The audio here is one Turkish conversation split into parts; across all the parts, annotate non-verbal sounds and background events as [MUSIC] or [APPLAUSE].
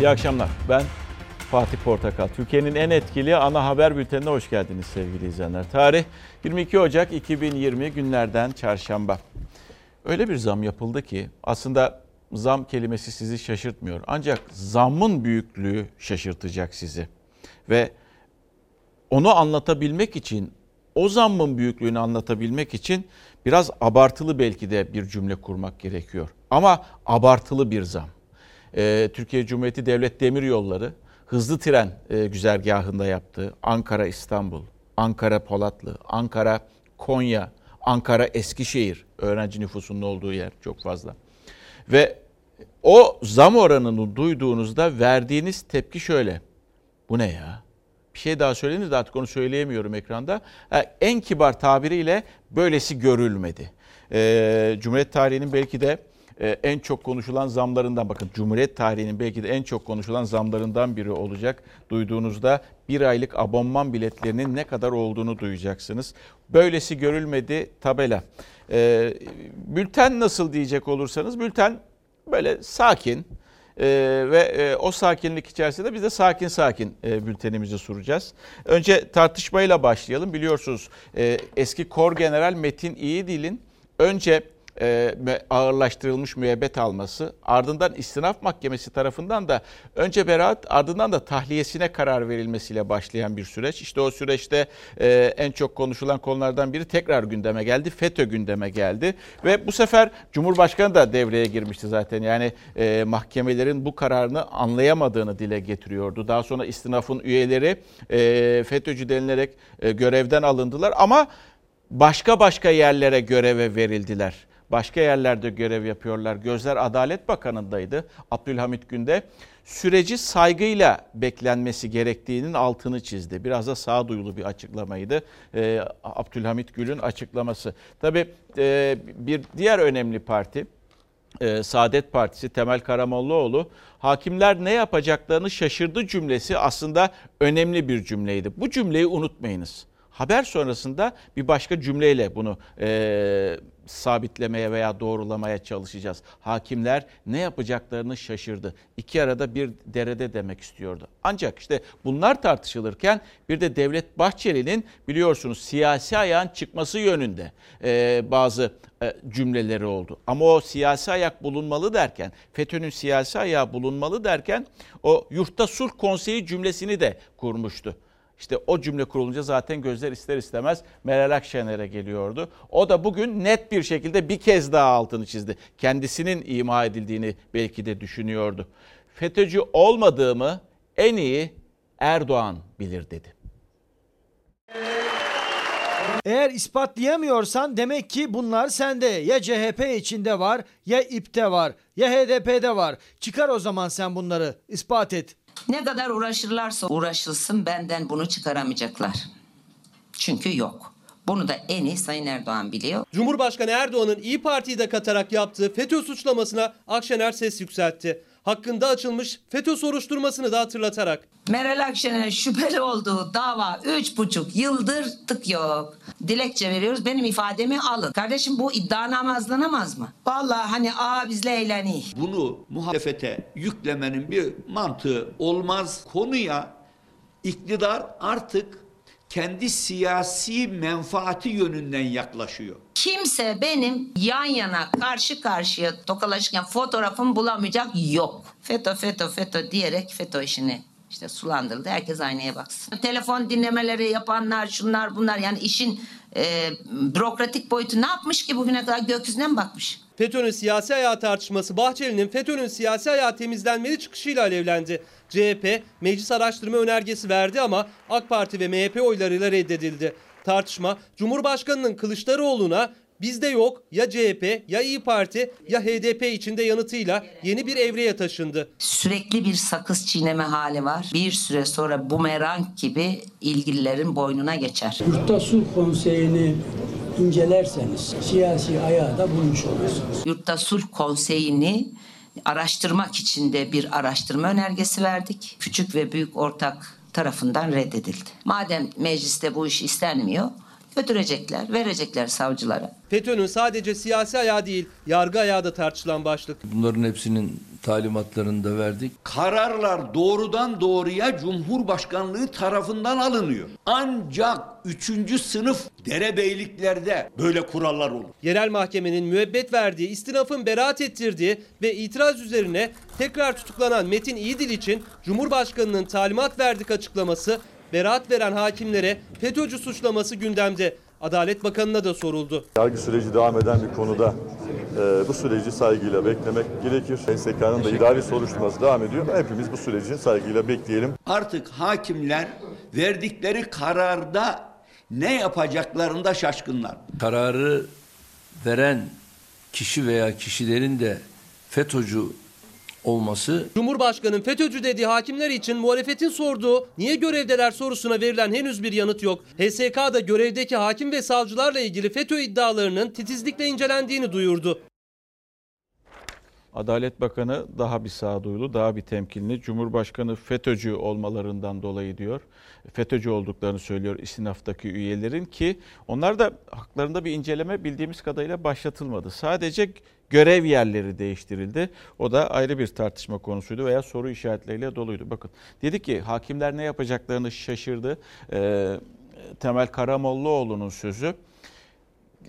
İyi akşamlar. Ben Fatih Portakal. Türkiye'nin en etkili ana haber bültenine hoş geldiniz sevgili izleyenler. Tarih 22 Ocak 2020 günlerden çarşamba. Öyle bir zam yapıldı ki aslında zam kelimesi sizi şaşırtmıyor. Ancak zammın büyüklüğü şaşırtacak sizi. Ve onu anlatabilmek için, o zammın büyüklüğünü anlatabilmek için biraz abartılı belki de bir cümle kurmak gerekiyor. Ama abartılı bir zam. Ee, Türkiye Cumhuriyeti Devlet Demiryolları hızlı tren e, güzergahında yaptığı Ankara İstanbul, Ankara Polatlı, Ankara Konya, Ankara Eskişehir öğrenci nüfusunun olduğu yer çok fazla. Ve o zam oranını duyduğunuzda verdiğiniz tepki şöyle. Bu ne ya? Bir şey daha söyleyiniz de artık onu söyleyemiyorum ekranda. En kibar tabiriyle böylesi görülmedi. Ee, Cumhuriyet tarihinin belki de en çok konuşulan zamlarından bakın Cumhuriyet tarihinin belki de en çok konuşulan zamlarından biri olacak. Duyduğunuzda bir aylık abonman biletlerinin ne kadar olduğunu duyacaksınız. Böylesi görülmedi tabela. Ee, bülten nasıl diyecek olursanız bülten böyle sakin, ee, ve e, o sakinlik içerisinde biz de sakin sakin e, bültenimizi soracağız. Önce tartışmayla başlayalım. Biliyorsunuz e, eski Kor General Metin İyidil'in önce e, ağırlaştırılmış müebbet alması ardından istinaf mahkemesi tarafından da önce beraat ardından da tahliyesine karar verilmesiyle başlayan bir süreç. İşte o süreçte e, en çok konuşulan konulardan biri tekrar gündeme geldi. FETÖ gündeme geldi ve bu sefer Cumhurbaşkanı da devreye girmişti zaten. Yani e, mahkemelerin bu kararını anlayamadığını dile getiriyordu. Daha sonra istinafın üyeleri FETÖ'cü denilerek görevden alındılar ama başka başka yerlere göreve verildiler başka yerlerde görev yapıyorlar. Gözler Adalet Bakanı'ndaydı Abdülhamit Günde. Süreci saygıyla beklenmesi gerektiğinin altını çizdi. Biraz da sağduyulu bir açıklamaydı ee, Abdülhamit Gül'ün açıklaması. Tabii e, bir diğer önemli parti e, Saadet Partisi Temel Karamollaoğlu hakimler ne yapacaklarını şaşırdı cümlesi aslında önemli bir cümleydi. Bu cümleyi unutmayınız. Haber sonrasında bir başka cümleyle bunu e, sabitlemeye veya doğrulamaya çalışacağız. Hakimler ne yapacaklarını şaşırdı. İki arada bir derede demek istiyordu. Ancak işte bunlar tartışılırken bir de Devlet Bahçeli'nin biliyorsunuz siyasi ayağın çıkması yönünde e, bazı e, cümleleri oldu. Ama o siyasi ayak bulunmalı derken, FETÖ'nün siyasi ayağı bulunmalı derken o yurtta sulh konseyi cümlesini de kurmuştu. İşte o cümle kurulunca zaten gözler ister istemez Meral Akşener'e geliyordu. O da bugün net bir şekilde bir kez daha altını çizdi. Kendisinin ima edildiğini belki de düşünüyordu. FETÖ'cü olmadığımı en iyi Erdoğan bilir dedi. Eğer ispatlayamıyorsan demek ki bunlar sende. Ya CHP içinde var, ya İP'te var, ya HDP'de var. Çıkar o zaman sen bunları, ispat et. Ne kadar uğraşırlarsa uğraşılsın benden bunu çıkaramayacaklar. Çünkü yok. Bunu da en iyi Sayın Erdoğan biliyor. Cumhurbaşkanı Erdoğan'ın İyi Parti'yi de katarak yaptığı FETÖ suçlamasına Akşener ses yükseltti. Hakkında açılmış FETÖ soruşturmasını da hatırlatarak. Meral Akşener'in şüpheli olduğu dava 3,5 yıldır tık yok. Dilekçe veriyoruz benim ifademi alın. Kardeşim bu iddianame azlanamaz mı? Vallahi hani aa bizle eğleni. Bunu muhalefete yüklemenin bir mantığı olmaz. Konuya iktidar artık kendi siyasi menfaati yönünden yaklaşıyor. Kimse benim yan yana karşı karşıya tokalaşırken fotoğrafımı bulamayacak yok. FETÖ FETÖ FETÖ diyerek FETÖ işini işte sulandırıldı. Herkes aynaya baksın. Telefon dinlemeleri yapanlar, şunlar bunlar yani işin e, bürokratik boyutu ne yapmış ki bugüne kadar gökyüzüne mi bakmış? FETÖ'nün siyasi ayağı tartışması Bahçeli'nin FETÖ'nün siyasi ayağı temizlenmeli çıkışıyla alevlendi. CHP meclis araştırma önergesi verdi ama AK Parti ve MHP oylarıyla reddedildi. Tartışma Cumhurbaşkanının Kılıçdaroğlu'na bizde yok ya CHP ya İyi Parti ya HDP içinde yanıtıyla yeni bir evreye taşındı. Sürekli bir sakız çiğneme hali var. Bir süre sonra bumerang gibi ilgililerin boynuna geçer. Yurtta Sulh Konseyi'ni incelerseniz siyasi ayağı da bulmuş olursunuz. Yurtta Sulh Konseyi'ni araştırmak için de bir araştırma önergesi verdik. Küçük ve büyük ortak tarafından reddedildi. Madem mecliste bu iş istenmiyor, götürecekler, verecekler savcılara. FETÖ'nün sadece siyasi ayağı değil, yargı ayağı da tartışılan başlık. Bunların hepsinin talimatlarını da verdik. Kararlar doğrudan doğruya Cumhurbaşkanlığı tarafından alınıyor. Ancak üçüncü sınıf derebeyliklerde böyle kurallar olur. Yerel mahkemenin müebbet verdiği, istinafın beraat ettirdiği ve itiraz üzerine tekrar tutuklanan Metin İyidil için Cumhurbaşkanı'nın talimat verdik açıklaması, beraat veren hakimlere FETÖ'cü suçlaması gündemde. Adalet Bakanı'na da soruldu. Yargı süreci devam eden bir konuda e, bu süreci saygıyla beklemek gerekir. SSK'nın da idari soruşturması devam ediyor. Hepimiz bu süreci saygıyla bekleyelim. Artık hakimler verdikleri kararda ne yapacaklarında şaşkınlar. Kararı veren kişi veya kişilerin de FETÖ'cü olması Cumhurbaşkanı'nın FETÖ'cü dediği hakimler için muhalefetin sorduğu niye görevdeler sorusuna verilen henüz bir yanıt yok. HSK da görevdeki hakim ve savcılarla ilgili FETÖ iddialarının titizlikle incelendiğini duyurdu. Adalet Bakanı daha bir sağduyulu, daha bir temkinli. Cumhurbaşkanı FETÖ'cü olmalarından dolayı diyor. FETÖ'cü olduklarını söylüyor istinaftaki üyelerin ki onlar da haklarında bir inceleme bildiğimiz kadarıyla başlatılmadı. Sadece görev yerleri değiştirildi. O da ayrı bir tartışma konusuydu veya soru işaretleriyle doluydu. Bakın dedi ki hakimler ne yapacaklarını şaşırdı. Ee, Temel Karamollaoğlu'nun sözü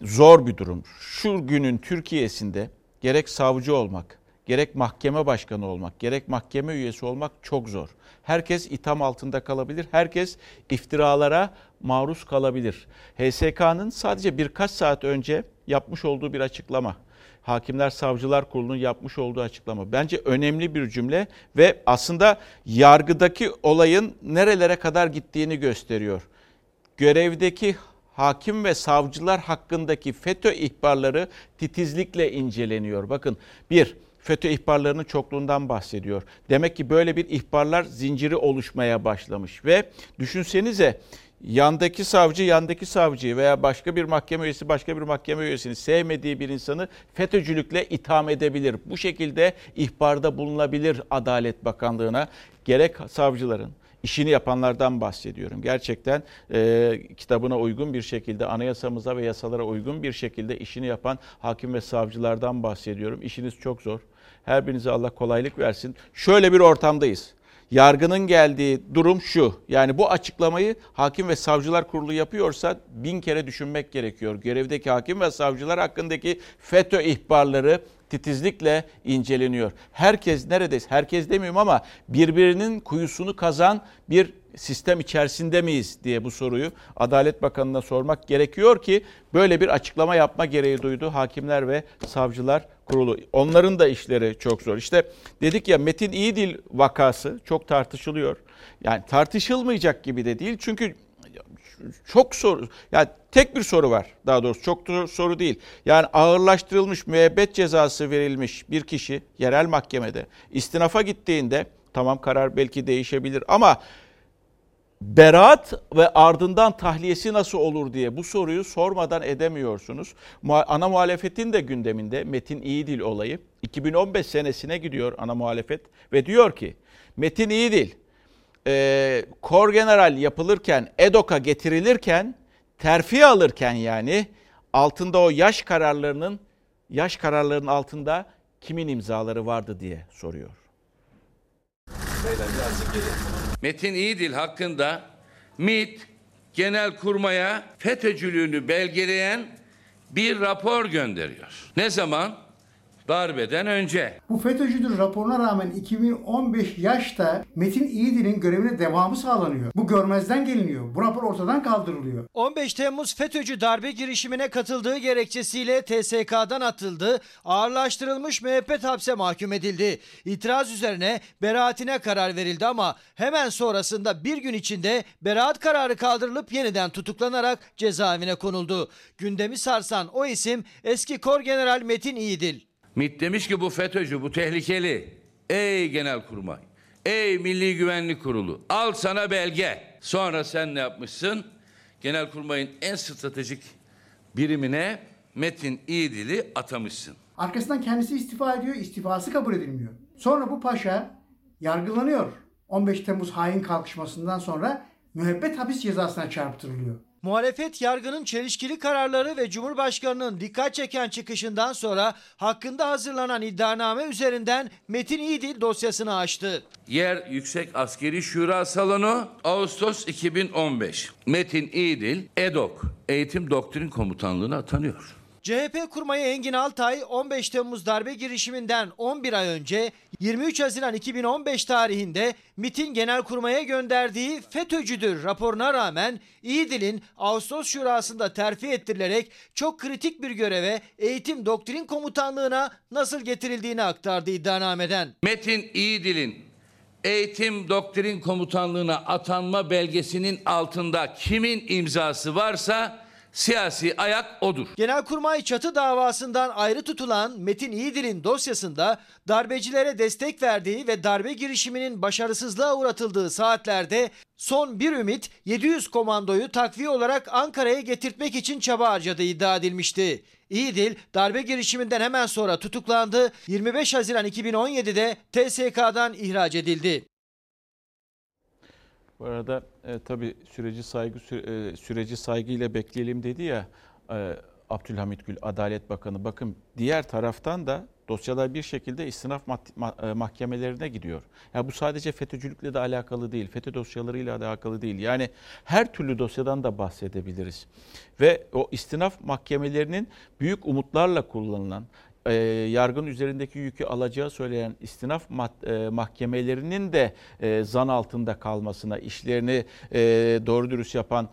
zor bir durum. Şu günün Türkiye'sinde gerek savcı olmak, gerek mahkeme başkanı olmak, gerek mahkeme üyesi olmak çok zor. Herkes itham altında kalabilir. Herkes iftiralara maruz kalabilir. HSK'nın sadece birkaç saat önce yapmış olduğu bir açıklama. Hakimler Savcılar Kurulu'nun yapmış olduğu açıklama. Bence önemli bir cümle ve aslında yargıdaki olayın nerelere kadar gittiğini gösteriyor görevdeki hakim ve savcılar hakkındaki FETÖ ihbarları titizlikle inceleniyor. Bakın bir, FETÖ ihbarlarının çokluğundan bahsediyor. Demek ki böyle bir ihbarlar zinciri oluşmaya başlamış ve düşünsenize yandaki savcı yandaki savcıyı veya başka bir mahkeme üyesi başka bir mahkeme üyesini sevmediği bir insanı FETÖ'cülükle itham edebilir. Bu şekilde ihbarda bulunabilir Adalet Bakanlığı'na gerek savcıların işini yapanlardan bahsediyorum. Gerçekten e, kitabına uygun bir şekilde, anayasamıza ve yasalara uygun bir şekilde işini yapan hakim ve savcılardan bahsediyorum. İşiniz çok zor. Her birinize Allah kolaylık versin. Şöyle bir ortamdayız. Yargının geldiği durum şu. Yani bu açıklamayı hakim ve savcılar kurulu yapıyorsa bin kere düşünmek gerekiyor. Görevdeki hakim ve savcılar hakkındaki FETÖ ihbarları titizlikle inceleniyor. Herkes neredeyse, herkes demiyorum ama birbirinin kuyusunu kazan bir sistem içerisinde miyiz diye bu soruyu Adalet Bakanı'na sormak gerekiyor ki böyle bir açıklama yapma gereği duydu hakimler ve savcılar kurulu. Onların da işleri çok zor. İşte dedik ya Metin İyidil vakası çok tartışılıyor. Yani tartışılmayacak gibi de değil çünkü çok soru yani tek bir soru var daha doğrusu çok soru değil. Yani ağırlaştırılmış müebbet cezası verilmiş bir kişi yerel mahkemede istinafa gittiğinde tamam karar belki değişebilir ama beraat ve ardından tahliyesi nasıl olur diye bu soruyu sormadan edemiyorsunuz. Ana muhalefetin de gündeminde Metin İyidil olayı 2015 senesine gidiyor ana muhalefet ve diyor ki Metin İyidil e, kor general yapılırken EDOK'a getirilirken terfi alırken yani altında o yaş kararlarının yaş kararlarının altında kimin imzaları vardı diye soruyor. Metin İyidil hakkında MİT Genelkurmay'a FETÖ'cülüğünü belgeleyen bir rapor gönderiyor. Ne zaman? Darbeden önce. Bu FETÖ'cüdür raporuna rağmen 2015 yaşta Metin İyidil'in görevine devamı sağlanıyor. Bu görmezden geliniyor. Bu rapor ortadan kaldırılıyor. 15 Temmuz FETÖ'cü darbe girişimine katıldığı gerekçesiyle TSK'dan atıldı, ağırlaştırılmış müebbet hapse mahkum edildi. İtiraz üzerine beraatine karar verildi ama hemen sonrasında bir gün içinde beraat kararı kaldırılıp yeniden tutuklanarak cezaevine konuldu. Gündemi sarsan o isim eski Kor General Metin İyidil. MİT demiş ki bu FETÖ'cü, bu tehlikeli. Ey Genelkurmay, ey Milli Güvenlik Kurulu al sana belge. Sonra sen ne yapmışsın? Genelkurmay'ın en stratejik birimine Metin İyidil'i atamışsın. Arkasından kendisi istifa ediyor. istifası kabul edilmiyor. Sonra bu paşa yargılanıyor. 15 Temmuz hain kalkışmasından sonra müebbet hapis cezasına çarptırılıyor. Muhalefet yargının çelişkili kararları ve Cumhurbaşkanı'nın dikkat çeken çıkışından sonra hakkında hazırlanan iddianame üzerinden Metin İdil dosyasını açtı. Yer Yüksek Askeri Şura Salonu Ağustos 2015. Metin İdil EDOK Eğitim Doktrin Komutanlığı'na atanıyor. CHP kurmayı Engin Altay 15 Temmuz darbe girişiminden 11 ay önce 23 Haziran 2015 tarihinde MIT'in genelkurmaya gönderdiği FETÖ'cüdür raporuna rağmen İdil'in Ağustos Şurası'nda terfi ettirilerek çok kritik bir göreve Eğitim Doktrin Komutanlığı'na nasıl getirildiğini aktardı iddianameden. Metin İdil'in Eğitim Doktrin Komutanlığı'na atanma belgesinin altında kimin imzası varsa siyasi ayak odur. Genelkurmay çatı davasından ayrı tutulan Metin İyidil'in dosyasında darbecilere destek verdiği ve darbe girişiminin başarısızlığa uğratıldığı saatlerde son bir ümit 700 komandoyu takviye olarak Ankara'ya getirtmek için çaba harcadığı iddia edilmişti. İyidil darbe girişiminden hemen sonra tutuklandı. 25 Haziran 2017'de TSK'dan ihraç edildi. Bu arada e, tabii süreci saygı sü- e, süreci saygıyla bekleyelim dedi ya e, Abdülhamit Gül Adalet Bakanı. Bakın diğer taraftan da dosyalar bir şekilde istinaf e, mahkemelerine gidiyor. Ya bu sadece FETÖ'cülükle de alakalı değil, FETÖ dosyalarıyla alakalı değil. Yani her türlü dosyadan da bahsedebiliriz. Ve o istinaf mahkemelerinin büyük umutlarla kullanılan e, yargın üzerindeki yükü alacağı söyleyen istinaf mat- e, mahkemelerinin de e, zan altında kalmasına, işlerini e, doğru dürüst yapan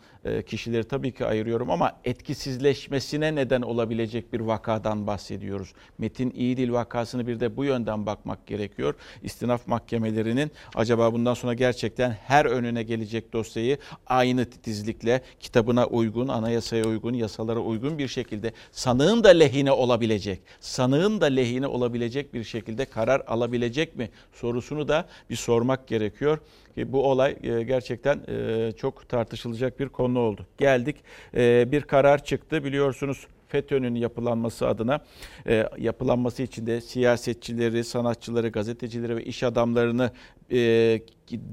kişileri tabii ki ayırıyorum ama etkisizleşmesine neden olabilecek bir vakadan bahsediyoruz. Metin İyidil vakasını bir de bu yönden bakmak gerekiyor. İstinaf mahkemelerinin acaba bundan sonra gerçekten her önüne gelecek dosyayı aynı titizlikle kitabına uygun, anayasaya uygun, yasalara uygun bir şekilde sanığın da lehine olabilecek, sanığın da lehine olabilecek bir şekilde karar alabilecek mi sorusunu da bir sormak gerekiyor. Bu olay e, gerçekten e, çok tartışılacak bir konu oldu. Geldik e, bir karar çıktı biliyorsunuz. FETÖ'nün yapılanması adına e, yapılanması için de siyasetçileri, sanatçıları, gazetecileri ve iş adamlarını e,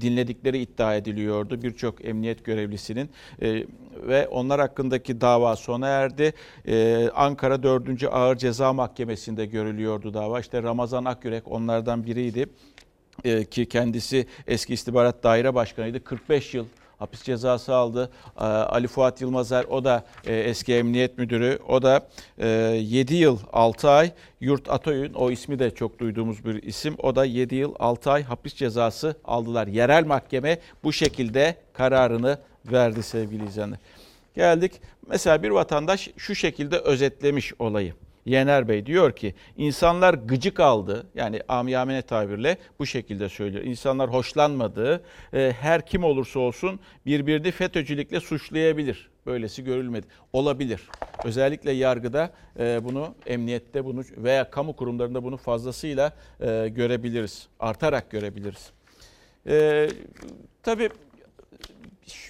dinledikleri iddia ediliyordu birçok emniyet görevlisinin e, ve onlar hakkındaki dava sona erdi. E, Ankara 4. Ağır Ceza Mahkemesi'nde görülüyordu dava. İşte Ramazan Akyürek onlardan biriydi e, ki kendisi eski istihbarat daire başkanıydı. 45 yıl hapis cezası aldı. E, Ali Fuat Yılmazer o da e, eski emniyet müdürü. O da e, 7 yıl 6 ay. Yurt Atoy'un o ismi de çok duyduğumuz bir isim. O da 7 yıl 6 ay hapis cezası aldılar. Yerel mahkeme bu şekilde kararını verdi sevgili izleyenler. Geldik. Mesela bir vatandaş şu şekilde özetlemiş olayı. Yener Bey diyor ki insanlar gıcık aldı yani amiyamene tabirle bu şekilde söylüyor. İnsanlar hoşlanmadı. E, her kim olursa olsun birbirini FETÖ'cülükle suçlayabilir. Böylesi görülmedi. Olabilir. Özellikle yargıda e, bunu, emniyette bunu veya kamu kurumlarında bunu fazlasıyla e, görebiliriz. Artarak görebiliriz. E, tabii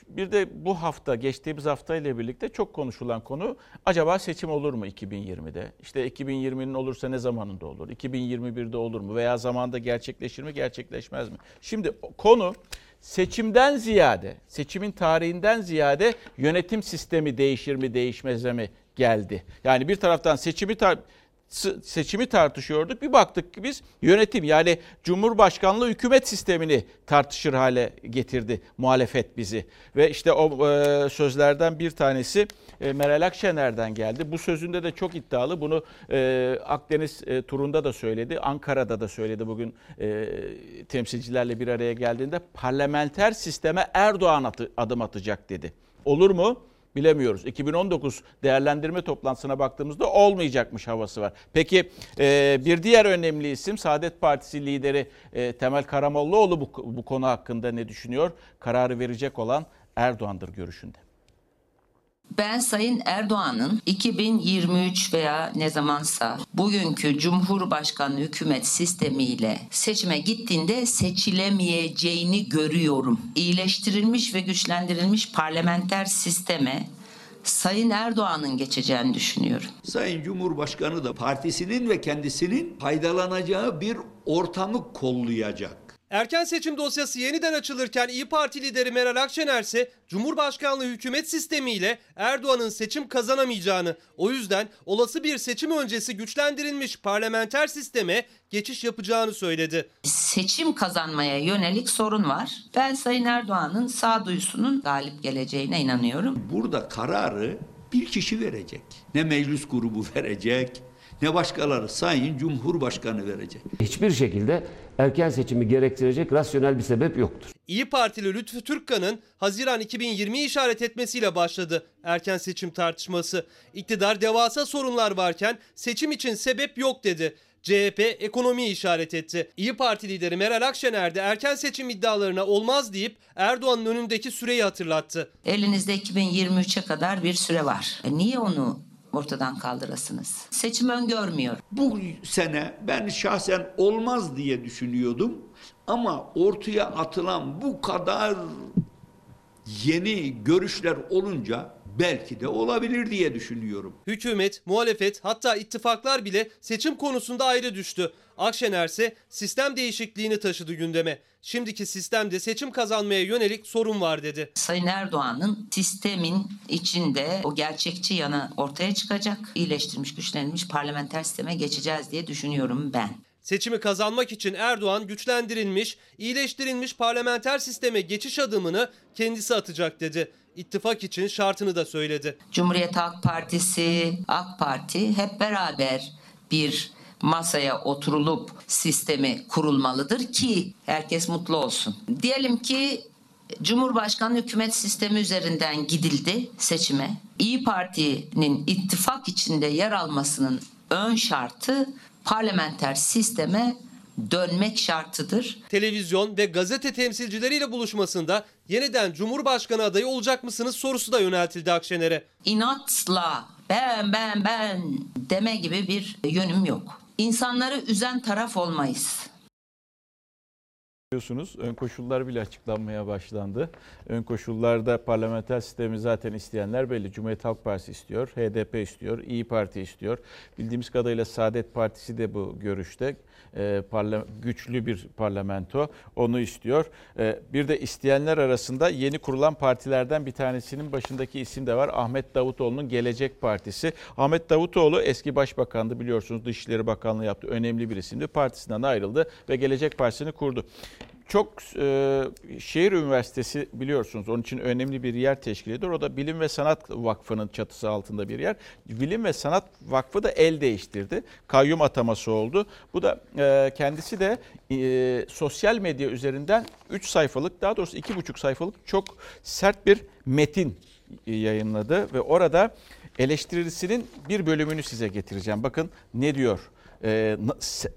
bir de bu hafta, geçtiğimiz hafta ile birlikte çok konuşulan konu acaba seçim olur mu 2020'de? İşte 2020'nin olursa ne zamanında olur? 2021'de olur mu? Veya zamanda gerçekleşir mi, gerçekleşmez mi? Şimdi konu seçimden ziyade, seçimin tarihinden ziyade yönetim sistemi değişir mi, değişmez mi geldi. Yani bir taraftan seçimi tar seçimi tartışıyorduk. Bir baktık ki biz yönetim yani Cumhurbaşkanlığı hükümet sistemini tartışır hale getirdi muhalefet bizi. Ve işte o e, sözlerden bir tanesi e, Meral Akşener'den geldi. Bu sözünde de çok iddialı. Bunu e, Akdeniz e, turunda da söyledi. Ankara'da da söyledi bugün e, temsilcilerle bir araya geldiğinde. Parlamenter sisteme Erdoğan atı, adım atacak dedi. Olur mu? Bilemiyoruz. 2019 değerlendirme toplantısına baktığımızda olmayacakmış havası var. Peki e, bir diğer önemli isim Saadet Partisi lideri e, Temel Karamollaoğlu bu, bu konu hakkında ne düşünüyor? Kararı verecek olan Erdoğan'dır görüşünde. Ben Sayın Erdoğan'ın 2023 veya ne zamansa bugünkü Cumhurbaşkanı hükümet sistemiyle seçime gittiğinde seçilemeyeceğini görüyorum. İyileştirilmiş ve güçlendirilmiş parlamenter sisteme Sayın Erdoğan'ın geçeceğini düşünüyorum. Sayın Cumhurbaşkanı da partisinin ve kendisinin faydalanacağı bir ortamı kollayacak. Erken seçim dosyası yeniden açılırken İyi Parti lideri Meral Akşener ise Cumhurbaşkanlığı hükümet sistemiyle Erdoğan'ın seçim kazanamayacağını, o yüzden olası bir seçim öncesi güçlendirilmiş parlamenter sisteme geçiş yapacağını söyledi. Seçim kazanmaya yönelik sorun var. Ben Sayın Erdoğan'ın sağduyusunun galip geleceğine inanıyorum. Burada kararı bir kişi verecek. Ne meclis grubu [LAUGHS] verecek, ne başkaları Sayın Cumhurbaşkanı verecek. Hiçbir şekilde erken seçimi gerektirecek rasyonel bir sebep yoktur. İyi Partili Lütfü Türkkan'ın Haziran 2020'yi işaret etmesiyle başladı erken seçim tartışması. İktidar devasa sorunlar varken seçim için sebep yok dedi. CHP ekonomiyi işaret etti. İyi Parti lideri Meral Akşener de erken seçim iddialarına olmaz deyip Erdoğan'ın önündeki süreyi hatırlattı. Elinizde 2023'e kadar bir süre var. E niye onu ortadan kaldırasınız? Seçim öngörmüyor. Bu sene ben şahsen olmaz diye düşünüyordum ama ortaya atılan bu kadar yeni görüşler olunca belki de olabilir diye düşünüyorum. Hükümet, muhalefet hatta ittifaklar bile seçim konusunda ayrı düştü. Akşener ise sistem değişikliğini taşıdı gündeme. Şimdiki sistemde seçim kazanmaya yönelik sorun var dedi. Sayın Erdoğan'ın sistemin içinde o gerçekçi yanı ortaya çıkacak. İyileştirilmiş, güçlenmiş parlamenter sisteme geçeceğiz diye düşünüyorum ben. Seçimi kazanmak için Erdoğan güçlendirilmiş, iyileştirilmiş parlamenter sisteme geçiş adımını kendisi atacak dedi. İttifak için şartını da söyledi. Cumhuriyet Halk Partisi, AK Parti hep beraber bir masaya oturulup sistemi kurulmalıdır ki herkes mutlu olsun. Diyelim ki Cumhurbaşkanı hükümet sistemi üzerinden gidildi seçime. İyi Parti'nin ittifak içinde yer almasının ön şartı parlamenter sisteme dönmek şartıdır. Televizyon ve gazete temsilcileriyle buluşmasında yeniden Cumhurbaşkanı adayı olacak mısınız sorusu da yöneltildi Akşener'e. İnatla ben ben ben deme gibi bir yönüm yok. İnsanları üzen taraf olmayız. Biliyorsunuz ön koşullar bile açıklanmaya başlandı. Ön koşullarda parlamenter sistemi zaten isteyenler belli. Cumhuriyet Halk Partisi istiyor, HDP istiyor, İyi Parti istiyor. Bildiğimiz kadarıyla Saadet Partisi de bu görüşte. E, güçlü bir parlamento onu istiyor. E, bir de isteyenler arasında yeni kurulan partilerden bir tanesinin başındaki isim de var. Ahmet Davutoğlu'nun Gelecek Partisi. Ahmet Davutoğlu eski başbakandı biliyorsunuz Dışişleri Bakanlığı yaptı. Önemli bir isimdi. Partisinden ayrıldı ve Gelecek Partisi'ni kurdu çok e, şehir üniversitesi biliyorsunuz onun için önemli bir yer teşkil ediyor. O da Bilim ve Sanat Vakfı'nın çatısı altında bir yer. Bilim ve Sanat Vakfı da el değiştirdi. Kayyum ataması oldu. Bu da e, kendisi de e, sosyal medya üzerinden 3 sayfalık daha doğrusu 2,5 sayfalık çok sert bir metin yayınladı ve orada eleştirisinin bir bölümünü size getireceğim. Bakın ne diyor? E,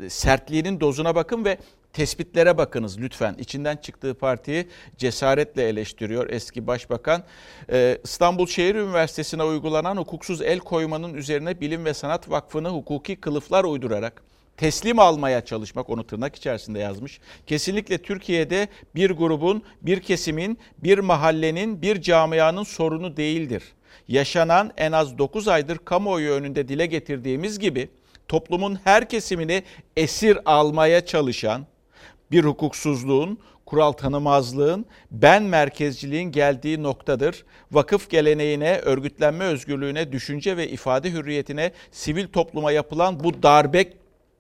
sertliğinin dozuna bakın ve tespitlere bakınız lütfen. İçinden çıktığı partiyi cesaretle eleştiriyor eski başbakan. Ee, İstanbul Şehir Üniversitesi'ne uygulanan hukuksuz el koymanın üzerine Bilim ve Sanat Vakfı'nı hukuki kılıflar uydurarak teslim almaya çalışmak onu tırnak içerisinde yazmış. Kesinlikle Türkiye'de bir grubun, bir kesimin, bir mahallenin, bir camianın sorunu değildir. Yaşanan en az 9 aydır kamuoyu önünde dile getirdiğimiz gibi toplumun her kesimini esir almaya çalışan, bir hukuksuzluğun, kural tanımazlığın, ben merkezciliğin geldiği noktadır. Vakıf geleneğine, örgütlenme özgürlüğüne, düşünce ve ifade hürriyetine, sivil topluma yapılan bu darbe,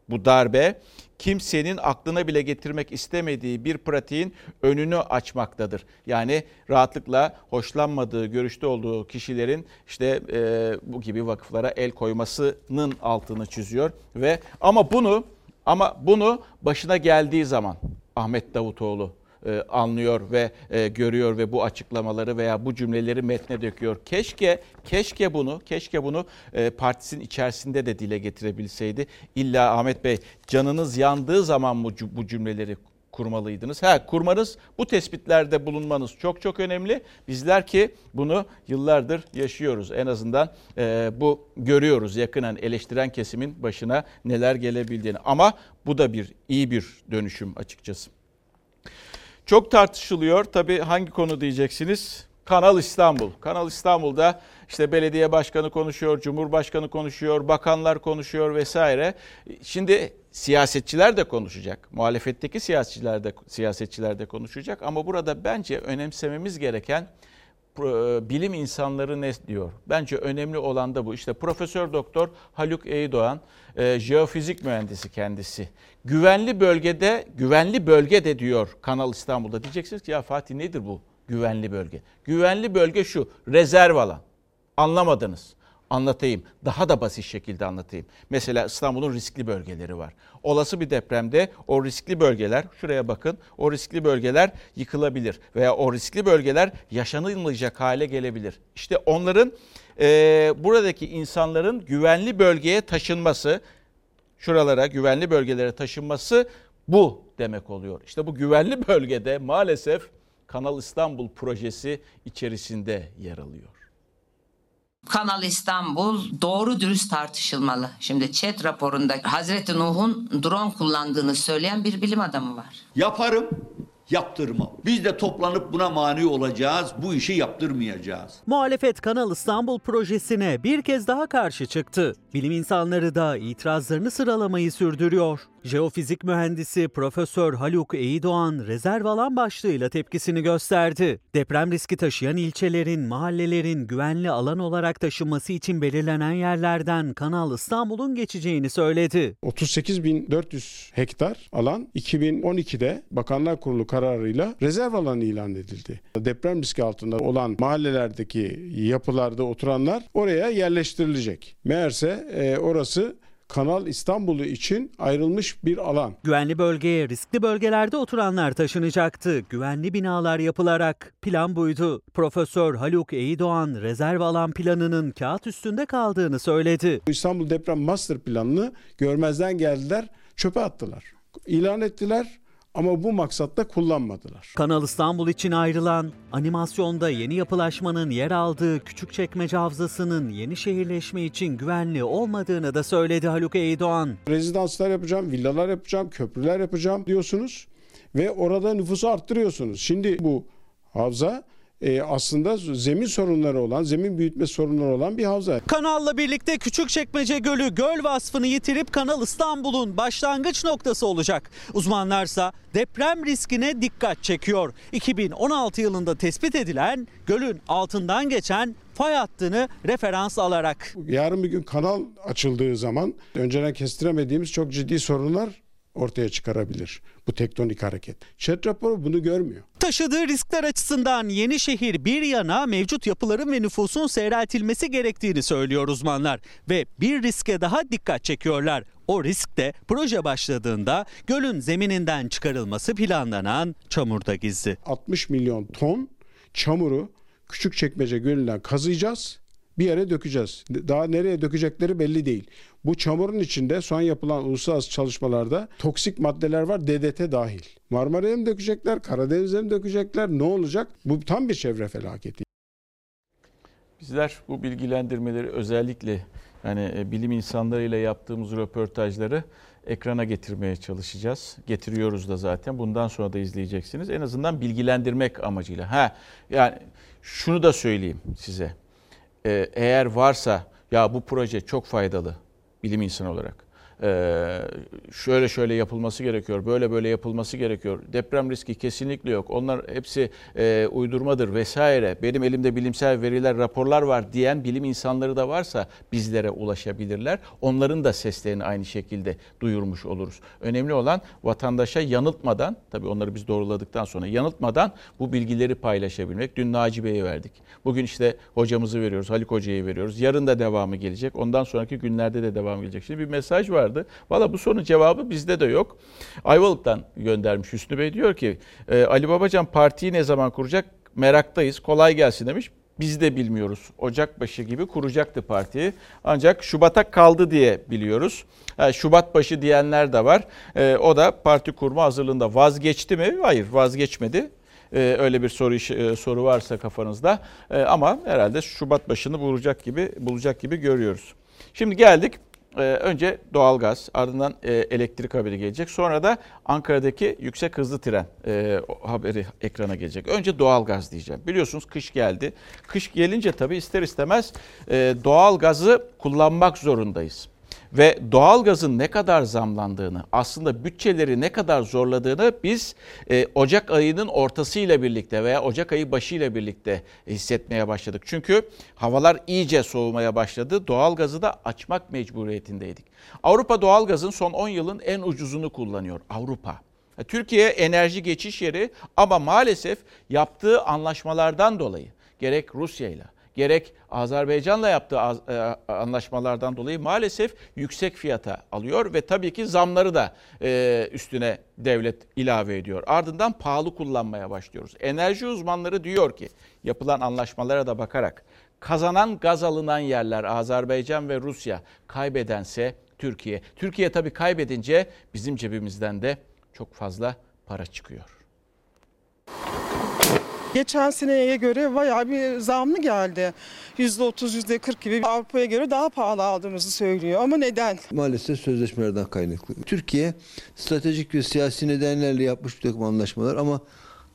bu darbe kimsenin aklına bile getirmek istemediği bir pratiğin önünü açmaktadır. Yani rahatlıkla hoşlanmadığı, görüşte olduğu kişilerin işte e, bu gibi vakıflara el koymasının altını çiziyor ve ama bunu ama bunu başına geldiği zaman Ahmet Davutoğlu e, anlıyor ve e, görüyor ve bu açıklamaları veya bu cümleleri metne döküyor. Keşke keşke bunu keşke bunu e, partisinin içerisinde de dile getirebilseydi. İlla Ahmet Bey canınız yandığı zaman mı bu cümleleri kurmalıydınız. Ha kurmanız, bu tespitlerde bulunmanız çok çok önemli. Bizler ki bunu yıllardır yaşıyoruz. En azından e, bu görüyoruz yakından eleştiren kesimin başına neler gelebildiğini. Ama bu da bir iyi bir dönüşüm açıkçası. Çok tartışılıyor. Tabii hangi konu diyeceksiniz? Kanal İstanbul. Kanal İstanbul'da işte belediye başkanı konuşuyor, cumhurbaşkanı konuşuyor, bakanlar konuşuyor vesaire. Şimdi siyasetçiler de konuşacak. Muhalefetteki siyasetçiler de siyasetçiler de konuşacak ama burada bence önemsememiz gereken bilim insanları ne diyor? Bence önemli olan da bu. İşte Profesör Doktor Haluk Eydoğan, e, jeofizik mühendisi kendisi. Güvenli bölgede, güvenli bölgede diyor Kanal İstanbul'da. Diyeceksiniz ki ya Fatih nedir bu güvenli bölge? Güvenli bölge şu, rezerv alan. Anlamadınız anlatayım. Daha da basit şekilde anlatayım. Mesela İstanbul'un riskli bölgeleri var. Olası bir depremde o riskli bölgeler, şuraya bakın, o riskli bölgeler yıkılabilir veya o riskli bölgeler yaşanılmayacak hale gelebilir. İşte onların e, buradaki insanların güvenli bölgeye taşınması, şuralara güvenli bölgelere taşınması bu demek oluyor. İşte bu güvenli bölgede maalesef Kanal İstanbul projesi içerisinde yer alıyor. Kanal İstanbul doğru dürüst tartışılmalı. Şimdi chat raporunda Hazreti Nuh'un drone kullandığını söyleyen bir bilim adamı var. Yaparım, yaptırmam. Biz de toplanıp buna mani olacağız. Bu işi yaptırmayacağız. Muhalefet Kanal İstanbul projesine bir kez daha karşı çıktı. Bilim insanları da itirazlarını sıralamayı sürdürüyor. Jeofizik mühendisi Profesör Haluk Eydoğan rezerv alan başlığıyla tepkisini gösterdi. Deprem riski taşıyan ilçelerin, mahallelerin güvenli alan olarak taşınması için belirlenen yerlerden Kanal İstanbul'un geçeceğini söyledi. 38.400 hektar alan 2012'de Bakanlar Kurulu kararıyla rezerv alan ilan edildi. Deprem riski altında olan mahallelerdeki yapılarda oturanlar oraya yerleştirilecek. Meğerse e, orası Kanal İstanbul'u için ayrılmış bir alan. Güvenli bölgeye riskli bölgelerde oturanlar taşınacaktı. Güvenli binalar yapılarak plan buydu. Profesör Haluk Eydoğan rezerv alan planının kağıt üstünde kaldığını söyledi. İstanbul Deprem Master Planı'nı görmezden geldiler, çöpe attılar. İlan ettiler ama bu maksatla kullanmadılar. Kanal İstanbul için ayrılan, animasyonda yeni yapılaşmanın yer aldığı Küçükçekmece Havzası'nın yeni şehirleşme için güvenli olmadığını da söyledi Haluk Eydoğan. Rezidanslar yapacağım, villalar yapacağım, köprüler yapacağım diyorsunuz ve orada nüfusu arttırıyorsunuz. Şimdi bu havza e, aslında zemin sorunları olan, zemin büyütme sorunları olan bir havza. Kanalla birlikte Küçükçekmece Gölü göl vasfını yitirip Kanal İstanbul'un başlangıç noktası olacak. Uzmanlarsa deprem riskine dikkat çekiyor. 2016 yılında tespit edilen gölün altından geçen fay hattını referans alarak. Yarın bir gün kanal açıldığı zaman önceden kestiremediğimiz çok ciddi sorunlar ortaya çıkarabilir bu tektonik hareket. ÇED raporu bunu görmüyor. Taşıdığı riskler açısından yeni şehir bir yana mevcut yapıların ve nüfusun seyreltilmesi gerektiğini söylüyor uzmanlar ve bir riske daha dikkat çekiyorlar. O risk de proje başladığında gölün zemininden çıkarılması planlanan çamurda gizli. 60 milyon ton çamuru Küçükçekmece Gölü'nden kazıyacağız bir yere dökeceğiz. Daha nereye dökecekleri belli değil. Bu çamurun içinde son yapılan uluslararası çalışmalarda toksik maddeler var DDT dahil. Marmara'ya mı dökecekler, Karadeniz'e mi dökecekler ne olacak? Bu tam bir çevre felaketi. Bizler bu bilgilendirmeleri özellikle yani e, bilim insanlarıyla yaptığımız röportajları ekrana getirmeye çalışacağız. Getiriyoruz da zaten. Bundan sonra da izleyeceksiniz. En azından bilgilendirmek amacıyla. Ha yani şunu da söyleyeyim size. Ee, eğer varsa ya bu proje çok faydalı bilim insanı olarak ee, şöyle şöyle yapılması gerekiyor, böyle böyle yapılması gerekiyor. Deprem riski kesinlikle yok. Onlar hepsi e, uydurmadır vesaire. Benim elimde bilimsel veriler, raporlar var diyen bilim insanları da varsa bizlere ulaşabilirler. Onların da seslerini aynı şekilde duyurmuş oluruz. Önemli olan vatandaşa yanıltmadan, tabii onları biz doğruladıktan sonra yanıltmadan bu bilgileri paylaşabilmek. Dün Naci Bey'e verdik. Bugün işte hocamızı veriyoruz, Halik Hoca'yı veriyoruz. Yarın da devamı gelecek. Ondan sonraki günlerde de devam gelecek. Şimdi bir mesaj var vardı. Valla bu sorunun cevabı bizde de yok. Ayvalık'tan göndermiş Hüsnü Bey diyor ki e, Ali Babacan partiyi ne zaman kuracak? Meraktayız. Kolay gelsin demiş. Biz de bilmiyoruz. Ocak başı gibi kuracaktı partiyi. Ancak Şubat'a kaldı diye biliyoruz. Yani Şubat başı diyenler de var. E, o da parti kurma hazırlığında vazgeçti mi? Hayır vazgeçmedi. Ee, öyle bir soru e, soru varsa kafanızda. Ama herhalde Şubat başını bulacak gibi bulacak gibi görüyoruz. Şimdi geldik e, önce doğalgaz, ardından e, elektrik haberi gelecek. Sonra da Ankara'daki yüksek hızlı tren e, haberi ekrana gelecek. Önce doğalgaz diyeceğim. Biliyorsunuz kış geldi. Kış gelince tabii ister istemez e, doğalgazı kullanmak zorundayız ve doğalgazın ne kadar zamlandığını, aslında bütçeleri ne kadar zorladığını biz e, Ocak ayının ortasıyla birlikte veya Ocak ayı başıyla birlikte hissetmeye başladık. Çünkü havalar iyice soğumaya başladı. Doğalgazı da açmak mecburiyetindeydik. Avrupa doğalgazın son 10 yılın en ucuzunu kullanıyor. Avrupa. Türkiye enerji geçiş yeri ama maalesef yaptığı anlaşmalardan dolayı gerek Rusya ile gerek Azerbaycan'la yaptığı e, anlaşmalardan dolayı maalesef yüksek fiyata alıyor ve tabii ki zamları da e, üstüne devlet ilave ediyor. Ardından pahalı kullanmaya başlıyoruz. Enerji uzmanları diyor ki yapılan anlaşmalara da bakarak kazanan gaz alınan yerler Azerbaycan ve Rusya kaybedense Türkiye. Türkiye tabii kaybedince bizim cebimizden de çok fazla para çıkıyor. Geçen seneye göre bayağı bir zamlı geldi. %30, %40 gibi Avrupa'ya göre daha pahalı aldığımızı söylüyor. Ama neden? Maalesef sözleşmelerden kaynaklı. Türkiye stratejik ve siyasi nedenlerle yapmış bir takım anlaşmalar ama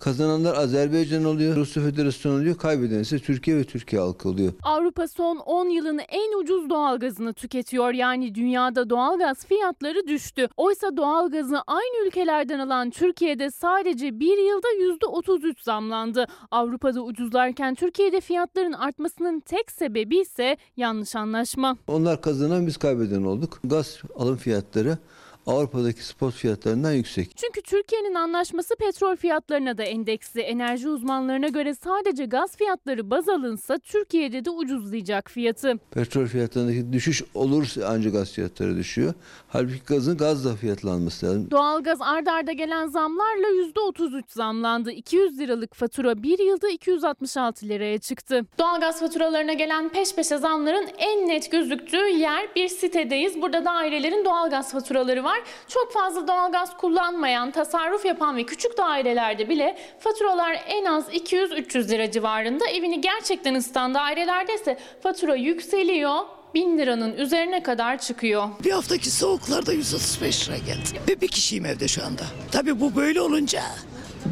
Kazananlar Azerbaycan oluyor, Rusya Federasyonu oluyor, kaybeden ise Türkiye ve Türkiye halkı oluyor. Avrupa son 10 yılın en ucuz doğalgazını tüketiyor. Yani dünyada doğalgaz fiyatları düştü. Oysa doğalgazı aynı ülkelerden alan Türkiye'de sadece bir yılda %33 zamlandı. Avrupa'da ucuzlarken Türkiye'de fiyatların artmasının tek sebebi ise yanlış anlaşma. Onlar kazanan biz kaybeden olduk. Gaz alım fiyatları Avrupa'daki spot fiyatlarından yüksek. Çünkü Türkiye'nin anlaşması petrol fiyatlarına da endeksli. Enerji uzmanlarına göre sadece gaz fiyatları baz alınsa Türkiye'de de ucuzlayacak fiyatı. Petrol fiyatlarındaki düşüş olursa ancak gaz fiyatları düşüyor. Halbuki gazın gazla fiyatlanması lazım. Doğalgaz ard arda gelen zamlarla %33 zamlandı. 200 liralık fatura bir yılda 266 liraya çıktı. Doğalgaz faturalarına gelen peş peşe zamların en net gözüktüğü yer bir sitedeyiz. Burada dairelerin doğalgaz faturaları var var. Çok fazla doğalgaz kullanmayan, tasarruf yapan ve küçük dairelerde bile faturalar en az 200-300 lira civarında. Evini gerçekten ısıtan dairelerde ise fatura yükseliyor. 1000 liranın üzerine kadar çıkıyor. Bir haftaki soğuklarda 135 lira geldi. Ve bir kişiyim evde şu anda. Tabii bu böyle olunca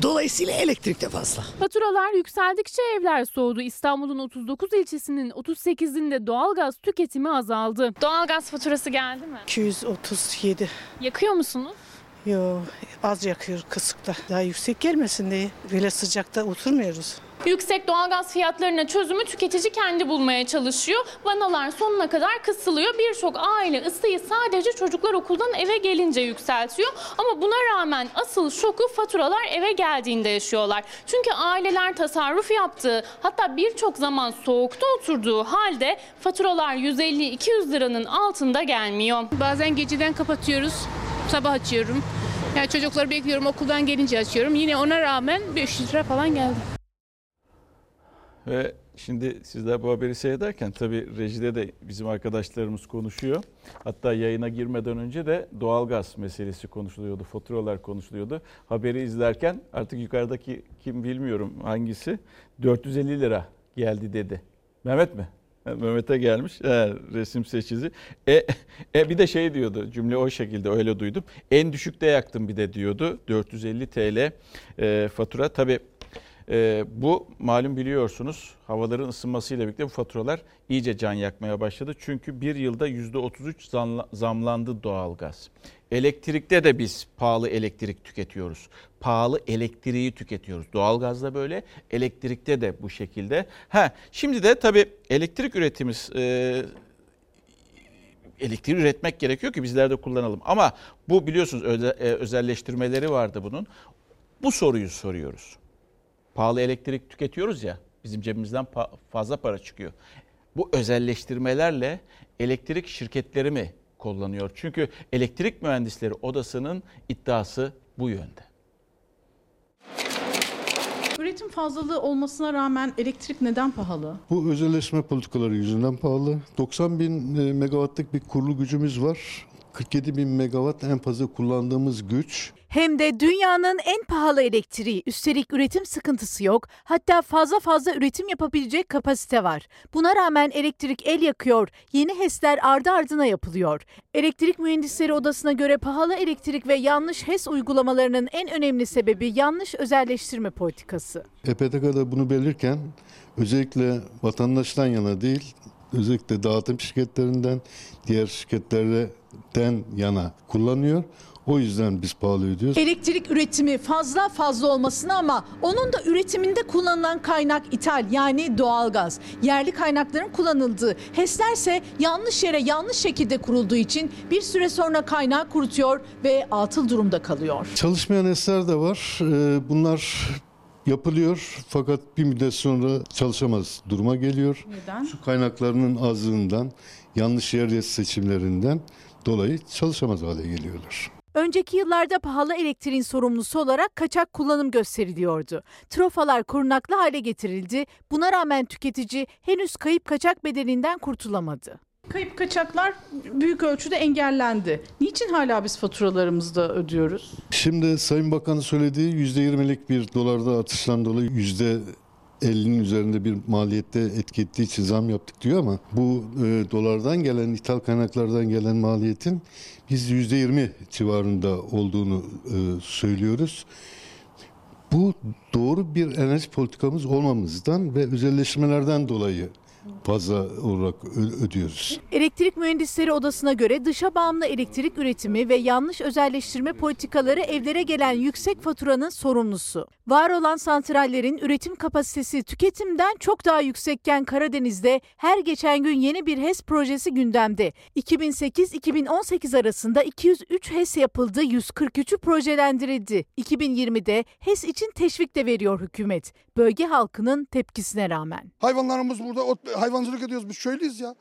Dolayısıyla elektrik de fazla. Faturalar yükseldikçe evler soğudu. İstanbul'un 39 ilçesinin 38'inde doğalgaz tüketimi azaldı. Doğalgaz faturası geldi mi? 237. Yakıyor musunuz? Yo az yakıyor kısıkta. Daha yüksek gelmesin diye. Böyle sıcakta oturmuyoruz. Yüksek doğalgaz fiyatlarına çözümü tüketici kendi bulmaya çalışıyor. Vanalar sonuna kadar kısılıyor. Birçok aile ısıyı sadece çocuklar okuldan eve gelince yükseltiyor. Ama buna rağmen asıl şoku faturalar eve geldiğinde yaşıyorlar. Çünkü aileler tasarruf yaptığı hatta birçok zaman soğukta oturduğu halde faturalar 150-200 liranın altında gelmiyor. Bazen geceden kapatıyoruz, sabah açıyorum. Yani çocukları bekliyorum okuldan gelince açıyorum. Yine ona rağmen 500 lira falan geldi. Ve şimdi sizler bu haberi seyrederken tabii rejide de bizim arkadaşlarımız konuşuyor. Hatta yayına girmeden önce de doğalgaz meselesi konuşuluyordu, faturalar konuşuluyordu. Haberi izlerken artık yukarıdaki kim bilmiyorum hangisi 450 lira geldi dedi. Mehmet mi? Mehmet'e gelmiş he, resim seçici. E, e, bir de şey diyordu cümle o şekilde öyle duydum. En düşükte yaktım bir de diyordu 450 TL e, fatura. Tabii e, bu malum biliyorsunuz havaların ısınmasıyla birlikte bu faturalar iyice can yakmaya başladı. Çünkü bir yılda %33 zamlandı doğalgaz. Elektrikte de biz pahalı elektrik tüketiyoruz. Pahalı elektriği tüketiyoruz. Doğalgazda böyle, elektrikte de bu şekilde. Ha, şimdi de tabii elektrik üretimiz e, elektrik üretmek gerekiyor ki bizler de kullanalım. Ama bu biliyorsunuz e, özelleştirmeleri vardı bunun. Bu soruyu soruyoruz pahalı elektrik tüketiyoruz ya bizim cebimizden fazla para çıkıyor. Bu özelleştirmelerle elektrik şirketleri mi kullanıyor? Çünkü elektrik mühendisleri odasının iddiası bu yönde. Üretim fazlalığı olmasına rağmen elektrik neden pahalı? Bu özelleşme politikaları yüzünden pahalı. 90 bin e, megawattlık bir kurulu gücümüz var. 47 bin megawatt en fazla kullandığımız güç. Hem de dünyanın en pahalı elektriği. Üstelik üretim sıkıntısı yok. Hatta fazla fazla üretim yapabilecek kapasite var. Buna rağmen elektrik el yakıyor. Yeni HES'ler ardı ardına yapılıyor. Elektrik Mühendisleri Odası'na göre pahalı elektrik ve yanlış HES uygulamalarının en önemli sebebi yanlış özelleştirme politikası. EPTK'da bunu belirken özellikle vatandaştan yana değil, özellikle dağıtım şirketlerinden, diğer şirketlerden yana kullanıyor. O yüzden biz pahalı ödüyoruz. Elektrik üretimi fazla fazla olmasına ama onun da üretiminde kullanılan kaynak ithal yani doğalgaz. Yerli kaynakların kullanıldığı HES'ler ise yanlış yere yanlış şekilde kurulduğu için bir süre sonra kaynağı kurutuyor ve atıl durumda kalıyor. Çalışmayan esler de var. Ee, Bunlar yapılıyor fakat bir müddet sonra çalışamaz duruma geliyor. Neden? Su kaynaklarının azlığından, yanlış yer seçimlerinden dolayı çalışamaz hale geliyorlar. Önceki yıllarda pahalı elektriğin sorumlusu olarak kaçak kullanım gösteriliyordu. Trofalar korunaklı hale getirildi. Buna rağmen tüketici henüz kayıp kaçak bedelinden kurtulamadı. Kayıp kaçaklar büyük ölçüde engellendi. Niçin hala biz faturalarımızda ödüyoruz? Şimdi Sayın Bakan'ın söylediği %20'lik bir dolarda artıştan dolayı %50'nin üzerinde bir maliyette etki ettiği için zam yaptık diyor ama bu e, dolardan gelen, ithal kaynaklardan gelen maliyetin biz %20 civarında olduğunu e, söylüyoruz. Bu doğru bir enerji politikamız olmamızdan ve özelleşmelerden dolayı fazla olarak ödüyoruz. Elektrik Mühendisleri Odası'na göre dışa bağımlı elektrik üretimi ve yanlış özelleştirme politikaları evlere gelen yüksek faturanın sorumlusu. Var olan santrallerin üretim kapasitesi tüketimden çok daha yüksekken Karadeniz'de her geçen gün yeni bir HES projesi gündemde. 2008-2018 arasında 203 HES yapıldı, 143'ü projelendirildi. 2020'de HES için teşvik de veriyor hükümet. Bölge halkının tepkisine rağmen. Hayvanlarımız burada ot- hayvancılık ediyoruz. Biz köylüyüz ya.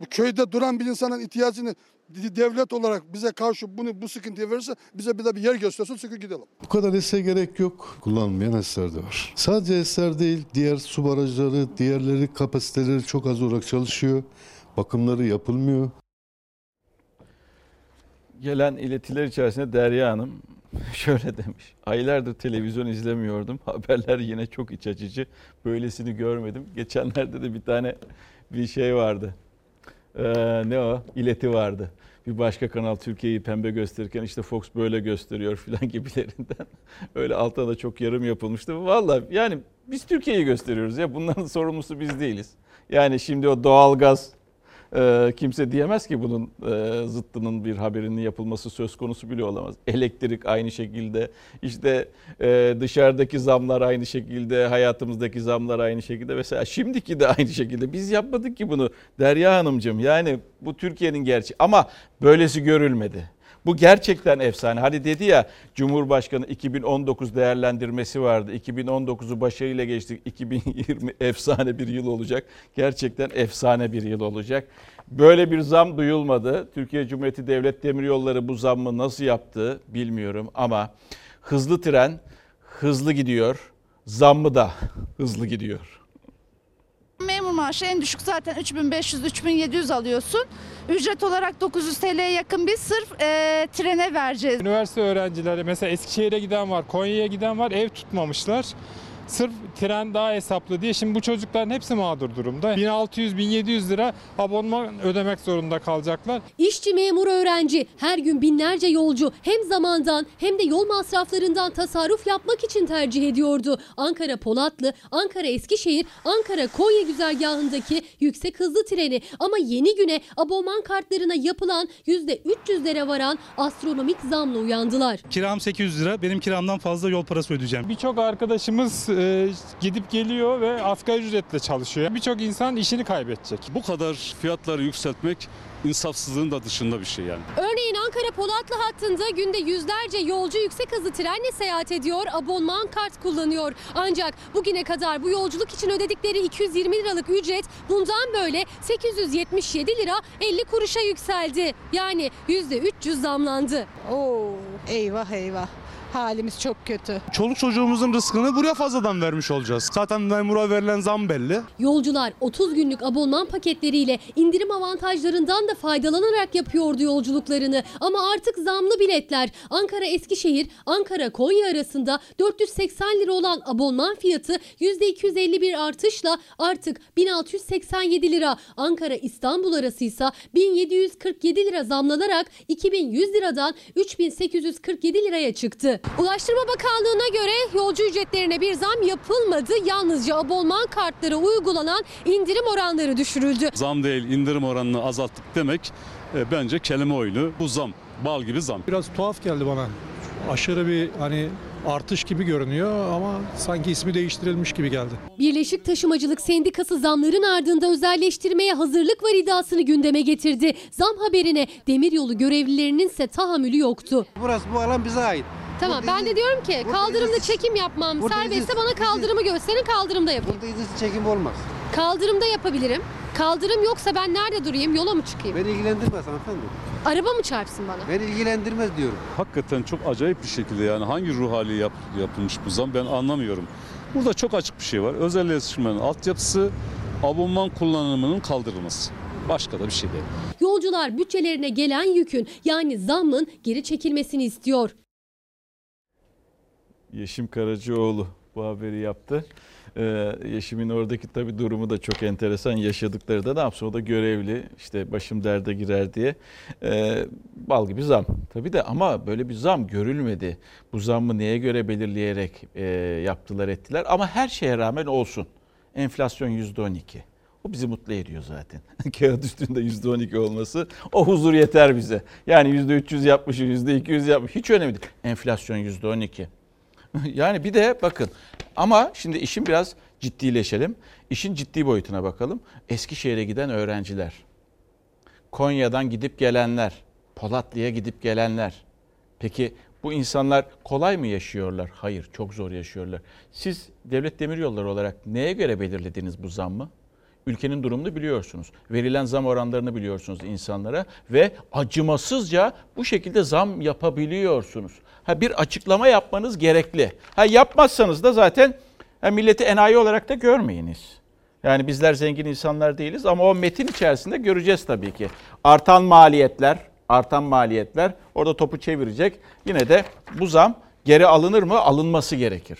Bu köyde duran bir insanın ihtiyacını devlet olarak bize karşı bunu bu sıkıntıyı verirse bize bir de bir yer göstersin sıkı gidelim. Bu kadar HES'e gerek yok. Kullanılmayan HES'ler de var. Sadece HES'ler değil, diğer su barajları, diğerleri kapasiteleri çok az olarak çalışıyor. Bakımları yapılmıyor. Gelen iletiler içerisinde Derya Hanım [LAUGHS] şöyle demiş. Aylardır televizyon izlemiyordum. [LAUGHS] Haberler yine çok iç açıcı. Böylesini görmedim. Geçenlerde de bir tane bir şey vardı. Ee, ne o? İleti vardı. Bir başka kanal Türkiye'yi pembe gösterirken işte Fox böyle gösteriyor filan [LAUGHS] gibilerinden. Öyle altına da çok yarım yapılmıştı. Vallahi yani biz Türkiye'yi gösteriyoruz ya. Bunların sorumlusu biz değiliz. Yani şimdi o doğalgaz ee, kimse diyemez ki bunun e, zıttının bir haberinin yapılması söz konusu bile olamaz. Elektrik aynı şekilde, işte e, dışarıdaki zamlar aynı şekilde, hayatımızdaki zamlar aynı şekilde. Mesela şimdiki de aynı şekilde. Biz yapmadık ki bunu Derya Hanımcığım. Yani bu Türkiye'nin gerçeği ama böylesi görülmedi. Bu gerçekten efsane. Hani dedi ya Cumhurbaşkanı 2019 değerlendirmesi vardı. 2019'u başarıyla geçtik. 2020 [LAUGHS] efsane bir yıl olacak. Gerçekten efsane bir yıl olacak. Böyle bir zam duyulmadı. Türkiye Cumhuriyeti Devlet Demiryolları bu zammı nasıl yaptı bilmiyorum ama hızlı tren hızlı gidiyor. Zammı da [LAUGHS] hızlı gidiyor. Maaşı en düşük zaten 3500-3700 alıyorsun. Ücret olarak 900 TL'ye yakın bir sırf e, trene vereceğiz. Üniversite öğrencileri mesela Eskişehir'e giden var, Konya'ya giden var ev tutmamışlar. Sırf tren daha hesaplı diye şimdi bu çocukların hepsi mağdur durumda. 1600-1700 lira abonman ödemek zorunda kalacaklar. İşçi, memur, öğrenci her gün binlerce yolcu hem zamandan hem de yol masraflarından tasarruf yapmak için tercih ediyordu. Ankara Polatlı, Ankara Eskişehir, Ankara Konya güzergahındaki yüksek hızlı treni ama yeni güne abonman kartlarına yapılan %300'lere varan astronomik zamla uyandılar. Kiram 800 lira. Benim kiramdan fazla yol parası ödeyeceğim. Birçok arkadaşımız e, gidip geliyor ve asgari ücretle çalışıyor. Birçok insan işini kaybedecek. Bu kadar fiyatları yükseltmek insafsızlığın da dışında bir şey yani. Örneğin Ankara Polatlı hattında günde yüzlerce yolcu yüksek hızlı trenle seyahat ediyor, abonman kart kullanıyor. Ancak bugüne kadar bu yolculuk için ödedikleri 220 liralık ücret bundan böyle 877 lira 50 kuruşa yükseldi. Yani %300 zamlandı. Oo, eyvah eyvah. Halimiz çok kötü. Çoluk çocuğumuzun rızkını buraya fazladan vermiş olacağız. Zaten memura verilen zam belli. Yolcular 30 günlük abonman paketleriyle indirim avantajlarından da faydalanarak yapıyordu yolculuklarını. Ama artık zamlı biletler Ankara Eskişehir, Ankara Konya arasında 480 lira olan abonman fiyatı %251 artışla artık 1687 lira. Ankara İstanbul arası ise 1747 lira zamlanarak 2100 liradan 3847 liraya çıktı. Ulaştırma Bakanlığı'na göre yolcu ücretlerine bir zam yapılmadı. Yalnızca abonman kartları uygulanan indirim oranları düşürüldü. Zam değil indirim oranını azalttık demek e, bence kelime oyunu. Bu zam bal gibi zam. Biraz tuhaf geldi bana. Aşırı bir hani artış gibi görünüyor ama sanki ismi değiştirilmiş gibi geldi. Birleşik Taşımacılık Sendikası zamların ardında özelleştirmeye hazırlık var iddiasını gündeme getirdi. Zam haberine demiryolu görevlilerinin ise tahammülü yoktu. Burası bu alan bize ait. Tamam ben de diyorum ki kaldırımda çekim yapmam Burada serbestse izin- bana kaldırımı gösterin kaldırımda yapayım. Burada izinsiz çekim olmaz. Kaldırımda yapabilirim. Kaldırım yoksa ben nerede durayım yola mı çıkayım? Beni ilgilendirmez hanımefendi. Araba mı çarpsın bana? Beni ilgilendirmez diyorum. Hakikaten çok acayip bir şekilde yani hangi ruh hali yap, yapılmış bu zam ben anlamıyorum. Burada çok açık bir şey var. Özelleştirmenin altyapısı abonman kullanımının kaldırılması. Başka da bir şey değil. Yolcular bütçelerine gelen yükün yani zammın geri çekilmesini istiyor. Yeşim Karacıoğlu bu haberi yaptı. Ee, Yeşim'in oradaki tabii durumu da çok enteresan. Yaşadıkları da ne yapsın? O da görevli. işte başım derde girer diye. Ee, bal gibi zam. Tabii de ama böyle bir zam görülmedi. Bu zammı neye göre belirleyerek e, yaptılar ettiler. Ama her şeye rağmen olsun. Enflasyon yüzde on iki. O bizi mutlu ediyor zaten. [LAUGHS] Kağıt üstünde yüzde on iki olması o huzur yeter bize. Yani yüzde üç yüz yapmış. Hiç önemli değil. Enflasyon yüzde on iki. [LAUGHS] Yani bir de bakın ama şimdi işin biraz ciddileşelim. İşin ciddi boyutuna bakalım. Eskişehir'e giden öğrenciler, Konya'dan gidip gelenler, Polatlı'ya gidip gelenler. Peki bu insanlar kolay mı yaşıyorlar? Hayır, çok zor yaşıyorlar. Siz devlet demiryolları olarak neye göre belirlediniz bu zammı? Ülkenin durumunu biliyorsunuz. Verilen zam oranlarını biliyorsunuz insanlara ve acımasızca bu şekilde zam yapabiliyorsunuz. Ha bir açıklama yapmanız gerekli. Ha yapmazsanız da zaten ha, milleti enayi olarak da görmeyiniz. Yani bizler zengin insanlar değiliz ama o metin içerisinde göreceğiz tabii ki. Artan maliyetler, artan maliyetler orada topu çevirecek. Yine de bu zam geri alınır mı? Alınması gerekir.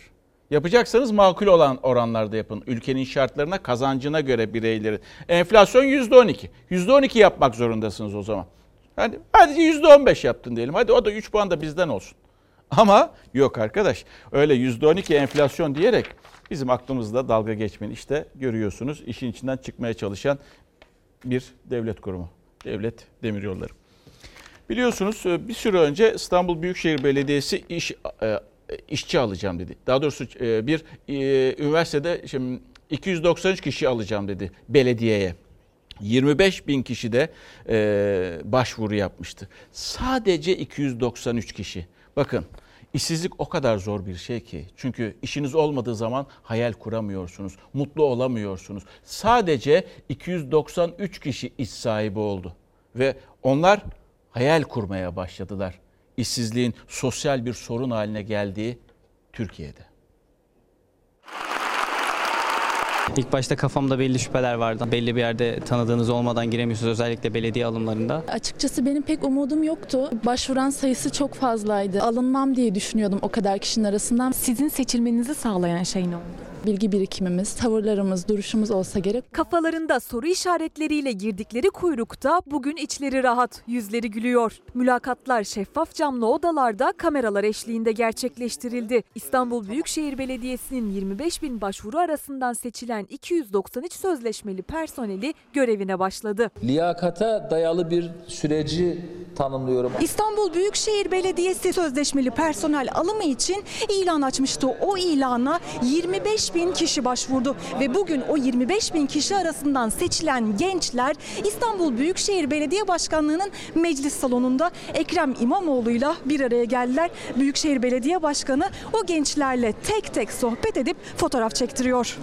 Yapacaksanız makul olan oranlarda yapın. Ülkenin şartlarına, kazancına göre bireyleri. Enflasyon %12. %12 yapmak zorundasınız o zaman. Yani hadi %15 yaptın diyelim. Hadi o da 3 puan da bizden olsun. [LAUGHS] Ama yok arkadaş. Öyle %12 enflasyon diyerek bizim aklımızda dalga geçmeyin. İşte görüyorsunuz işin içinden çıkmaya çalışan bir devlet kurumu. Devlet Demiryolları. Biliyorsunuz e, bir süre önce İstanbul Büyükşehir Belediyesi iş e, işçi alacağım dedi. Daha doğrusu e, bir üniversitede şimdi 293 kişi alacağım dedi belediyeye. 25 bin kişi de başvuru yapmıştı. Sadece 293 kişi. Bakın işsizlik o kadar zor bir şey ki. Çünkü işiniz olmadığı zaman hayal kuramıyorsunuz, mutlu olamıyorsunuz. Sadece 293 kişi iş sahibi oldu ve onlar hayal kurmaya başladılar. İşsizliğin sosyal bir sorun haline geldiği Türkiye'de. İlk başta kafamda belli şüpheler vardı. Belli bir yerde tanıdığınız olmadan giremiyorsunuz özellikle belediye alımlarında. Açıkçası benim pek umudum yoktu. Başvuran sayısı çok fazlaydı. Alınmam diye düşünüyordum o kadar kişinin arasından. Sizin seçilmenizi sağlayan şey ne oldu? Bilgi birikimimiz, tavırlarımız, duruşumuz olsa gerek. Kafalarında soru işaretleriyle girdikleri kuyrukta bugün içleri rahat, yüzleri gülüyor. Mülakatlar şeffaf camlı odalarda kameralar eşliğinde gerçekleştirildi. İstanbul Büyükşehir Belediyesi'nin 25 bin başvuru arasından seçilen 293 sözleşmeli personeli görevine başladı. Liyakata dayalı bir süreci tanımlıyorum. İstanbul Büyükşehir Belediyesi sözleşmeli personel alımı için ilan açmıştı. O ilana 25 bin kişi başvurdu ve bugün o 25 bin kişi arasından seçilen gençler İstanbul Büyükşehir Belediye Başkanlığı'nın meclis salonunda Ekrem İmamoğlu'yla bir araya geldiler. Büyükşehir Belediye Başkanı o gençlerle tek tek sohbet edip fotoğraf çektiriyor.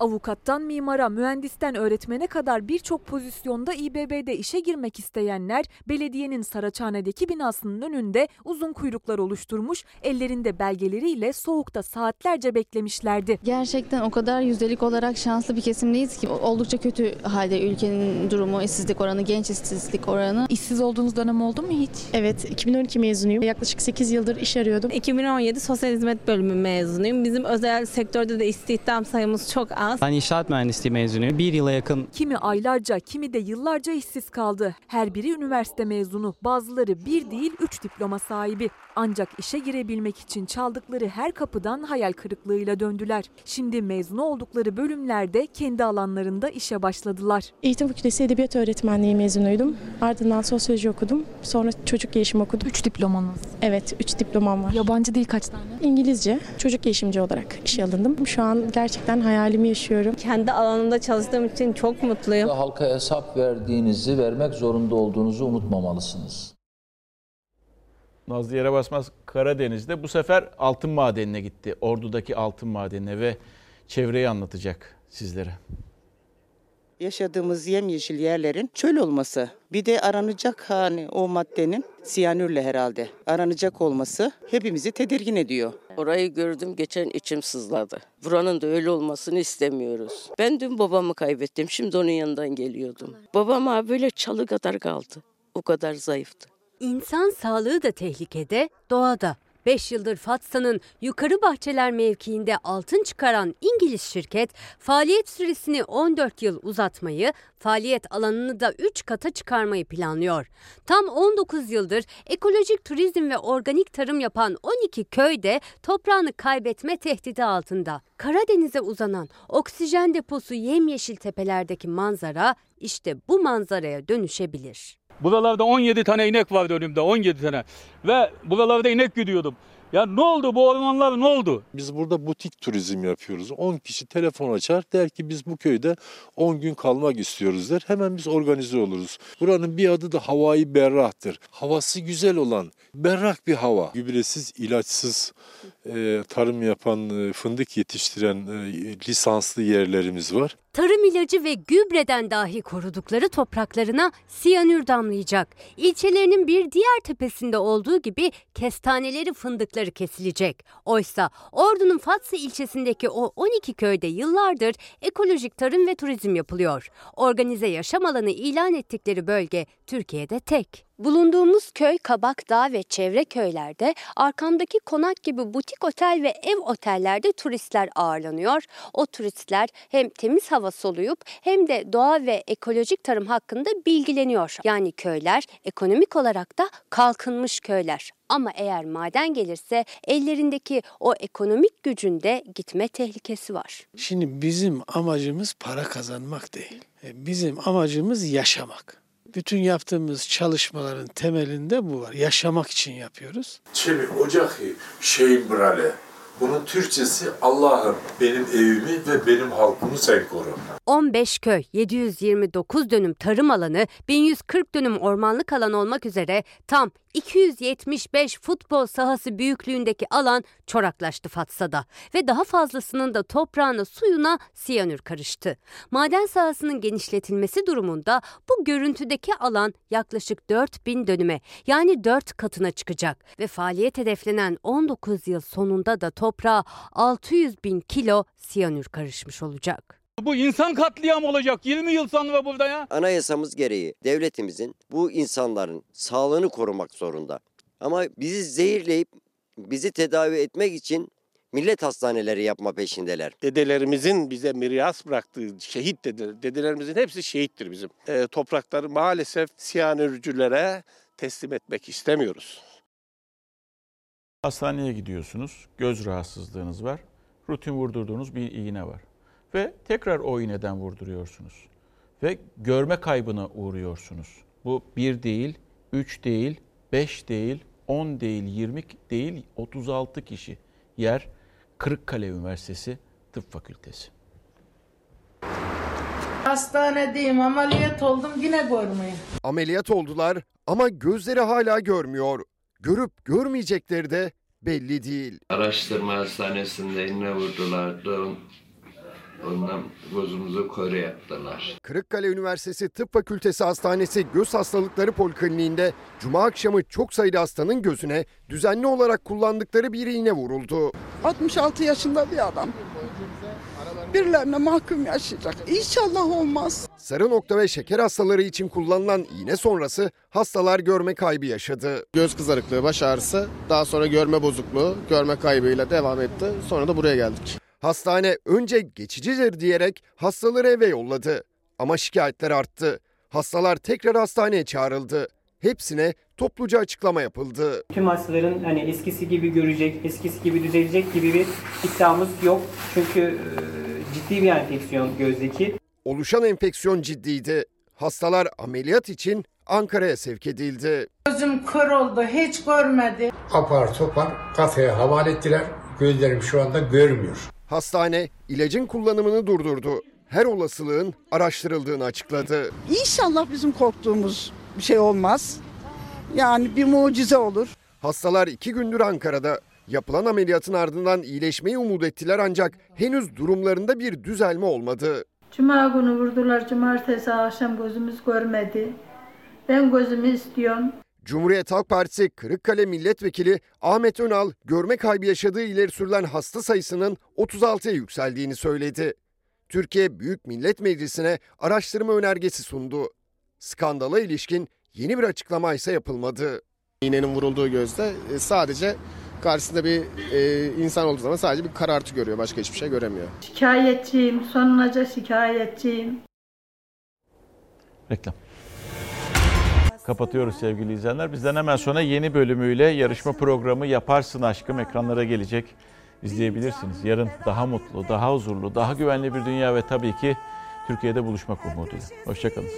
Avukattan mimara, mühendisten öğretmene kadar birçok pozisyonda İBB'de işe girmek isteyenler belediyenin Saraçhane'deki binasının önünde uzun kuyruklar oluşturmuş, ellerinde belgeleriyle soğukta saatlerce beklemişlerdi. Gerçekten o kadar yüzdelik olarak şanslı bir kesimdeyiz ki oldukça kötü halde ülkenin durumu, işsizlik oranı, genç işsizlik oranı. İşsiz olduğunuz dönem oldu mu hiç? Evet, 2012 mezunuyum. Yaklaşık 8 yıldır iş arıyordum. 2017 Sosyal Hizmet Bölümü mezunuyum. Bizim özel sektörde de istihdam sayımız çok az. Ben inşaat mühendisliği mezunuyum. Bir yıla yakın Kimi aylarca, kimi de yıllarca işsiz kaldı. Her biri üniversite mezunu, bazıları bir değil üç diploma sahibi. Ancak işe girebilmek için çaldıkları her kapıdan hayal kırıklığıyla döndüler. Şimdi mezun oldukları bölümlerde kendi alanlarında işe başladılar. Eğitim Fakültesi Edebiyat Öğretmenliği mezunuydum. Ardından sosyoloji okudum. Sonra çocuk gelişimi okudum. Üç diplomanız. Evet, 3 diplomam var. Yabancı dil kaç tane? İngilizce, çocuk gelişimci olarak işe alındım. Şu an gerçekten hayalimi yaşıyorum. Kendi alanımda çalıştığım için çok mutluyum. Halka hesap verdiğinizi, vermek zorunda olduğunuzu unutmamalısınız. Nazlı Yere Basmaz Karadeniz'de bu sefer altın madenine gitti. Ordu'daki altın madenine ve çevreyi anlatacak sizlere. Yaşadığımız yemyeşil yerlerin çöl olması. Bir de aranacak hani o maddenin siyanürle herhalde aranacak olması hepimizi tedirgin ediyor. Orayı gördüm geçen içim sızladı. Buranın da öyle olmasını istemiyoruz. Ben dün babamı kaybettim. Şimdi onun yanından geliyordum. Babam abi böyle çalı kadar kaldı. O kadar zayıftı. İnsan sağlığı da tehlikede, doğada. 5 yıldır Fatsa'nın Yukarı Bahçeler mevkiinde altın çıkaran İngiliz şirket faaliyet süresini 14 yıl uzatmayı, faaliyet alanını da 3 kata çıkarmayı planlıyor. Tam 19 yıldır ekolojik turizm ve organik tarım yapan 12 köyde toprağını kaybetme tehdidi altında. Karadeniz'e uzanan oksijen deposu yemyeşil tepelerdeki manzara işte bu manzaraya dönüşebilir. Buralarda 17 tane inek vardı önümde 17 tane. Ve buralarda inek gidiyordum. Ya ne oldu bu ormanlar ne oldu? Biz burada butik turizm yapıyoruz. 10 kişi telefon açar der ki biz bu köyde 10 gün kalmak istiyoruz der. Hemen biz organize oluruz. Buranın bir adı da havai berrahtır. Havası güzel olan berrak bir hava. Gübresiz, ilaçsız e, tarım yapan, e, fındık yetiştiren e, lisanslı yerlerimiz var. Tarım ilacı ve gübreden dahi korudukları topraklarına siyanür damlayacak. İlçelerinin bir diğer tepesinde olduğu gibi kestaneleri fındıkları kesilecek. Oysa Ordu'nun Fatsa ilçesindeki o 12 köyde yıllardır ekolojik tarım ve turizm yapılıyor. Organize yaşam alanı ilan ettikleri bölge Türkiye'de tek. Bulunduğumuz köy Kabakdağ ve çevre köylerde arkamdaki konak gibi butik otel ve ev otellerde turistler ağırlanıyor. O turistler hem temiz hava soluyup hem de doğa ve ekolojik tarım hakkında bilgileniyor. Yani köyler ekonomik olarak da kalkınmış köyler. Ama eğer maden gelirse ellerindeki o ekonomik gücünde gitme tehlikesi var. Şimdi bizim amacımız para kazanmak değil. Bizim amacımız yaşamak. Bütün yaptığımız çalışmaların temelinde bu var. Yaşamak için yapıyoruz. Çemi ocak şeyim brale. Bunun Türkçesi Allah'ım benim evimi ve benim halkımı sen koru. 15 köy, 729 dönüm tarım alanı, 1140 dönüm ormanlık alan olmak üzere tam 275 futbol sahası büyüklüğündeki alan çoraklaştı Fatsa'da ve daha fazlasının da toprağına suyuna siyanür karıştı. Maden sahasının genişletilmesi durumunda bu görüntüdeki alan yaklaşık 4000 dönüme yani 4 katına çıkacak ve faaliyet hedeflenen 19 yıl sonunda da toprağa 600 bin kilo siyanür karışmış olacak. Bu insan katliamı olacak 20 yıl sonra burada ya. Anayasamız gereği devletimizin bu insanların sağlığını korumak zorunda. Ama bizi zehirleyip bizi tedavi etmek için millet hastaneleri yapma peşindeler. Dedelerimizin bize miras bıraktığı şehit dedeler, dedelerimizin hepsi şehittir bizim. E, toprakları maalesef siyanürcülere teslim etmek istemiyoruz. Hastaneye gidiyorsunuz, göz rahatsızlığınız var, rutin vurdurduğunuz bir iğne var ve tekrar o iğneden vurduruyorsunuz ve görme kaybına uğruyorsunuz. Bu bir değil, üç değil, beş değil, on değil, yirmi değil, 36 kişi. Yer Kırıkkale Üniversitesi Tıp Fakültesi. Hastanedeyim, ameliyat oldum yine görmeyeyim. Ameliyat oldular ama gözleri hala görmüyor. Görüp görmeyecekleri de belli değil. Araştırma hastanesinde iğne vurdular. Ondan gözümüzü kör yaptılar. Kırıkkale Üniversitesi Tıp Fakültesi Hastanesi Göz Hastalıkları Polikliniğinde Cuma akşamı çok sayıda hastanın gözüne düzenli olarak kullandıkları bir iğne vuruldu. 66 yaşında bir adam. Birilerine mahkum yaşayacak. İnşallah olmaz. Sarı nokta ve şeker hastaları için kullanılan iğne sonrası hastalar görme kaybı yaşadı. Göz kızarıklığı, baş ağrısı, daha sonra görme bozukluğu, görme kaybıyla devam etti. Sonra da buraya geldik. Hastane önce geçicidir diyerek hastaları eve yolladı. Ama şikayetler arttı. Hastalar tekrar hastaneye çağrıldı. Hepsine topluca açıklama yapıldı. Tüm hastaların hani eskisi gibi görecek, eskisi gibi düzelecek gibi bir iddiamız yok. Çünkü e, ciddi bir enfeksiyon gözdeki. Oluşan enfeksiyon ciddiydi. Hastalar ameliyat için Ankara'ya sevk edildi. Gözüm kör oldu hiç görmedi. Apar topar kafeye havale ettiler. Gözlerim şu anda görmüyor. Hastane ilacın kullanımını durdurdu. Her olasılığın araştırıldığını açıkladı. İnşallah bizim korktuğumuz bir şey olmaz. Yani bir mucize olur. Hastalar iki gündür Ankara'da. Yapılan ameliyatın ardından iyileşmeyi umut ettiler ancak henüz durumlarında bir düzelme olmadı. Cuma günü vurdular. Cumartesi akşam gözümüz görmedi. Ben gözümü istiyorum. Cumhuriyet Halk Partisi Kırıkkale Milletvekili Ahmet Önal görme kaybı yaşadığı ileri sürülen hasta sayısının 36'ya yükseldiğini söyledi. Türkiye Büyük Millet Meclisi'ne araştırma önergesi sundu. Skandala ilişkin yeni bir açıklama ise yapılmadı. İğnenin vurulduğu gözde e, sadece karşısında bir e, insan olduğu zaman sadece bir karartı görüyor. Başka hiçbir şey göremiyor. Şikayetçiyim. Sonunaca şikayetçiyim. Reklam. Kapatıyoruz sevgili izleyenler. Bizden hemen sonra yeni bölümüyle yarışma programı Yaparsın Aşkım ekranlara gelecek. İzleyebilirsiniz. Yarın daha mutlu, daha huzurlu, daha güvenli bir dünya ve tabii ki Türkiye'de buluşmak umuduyla. Hoşçakalın.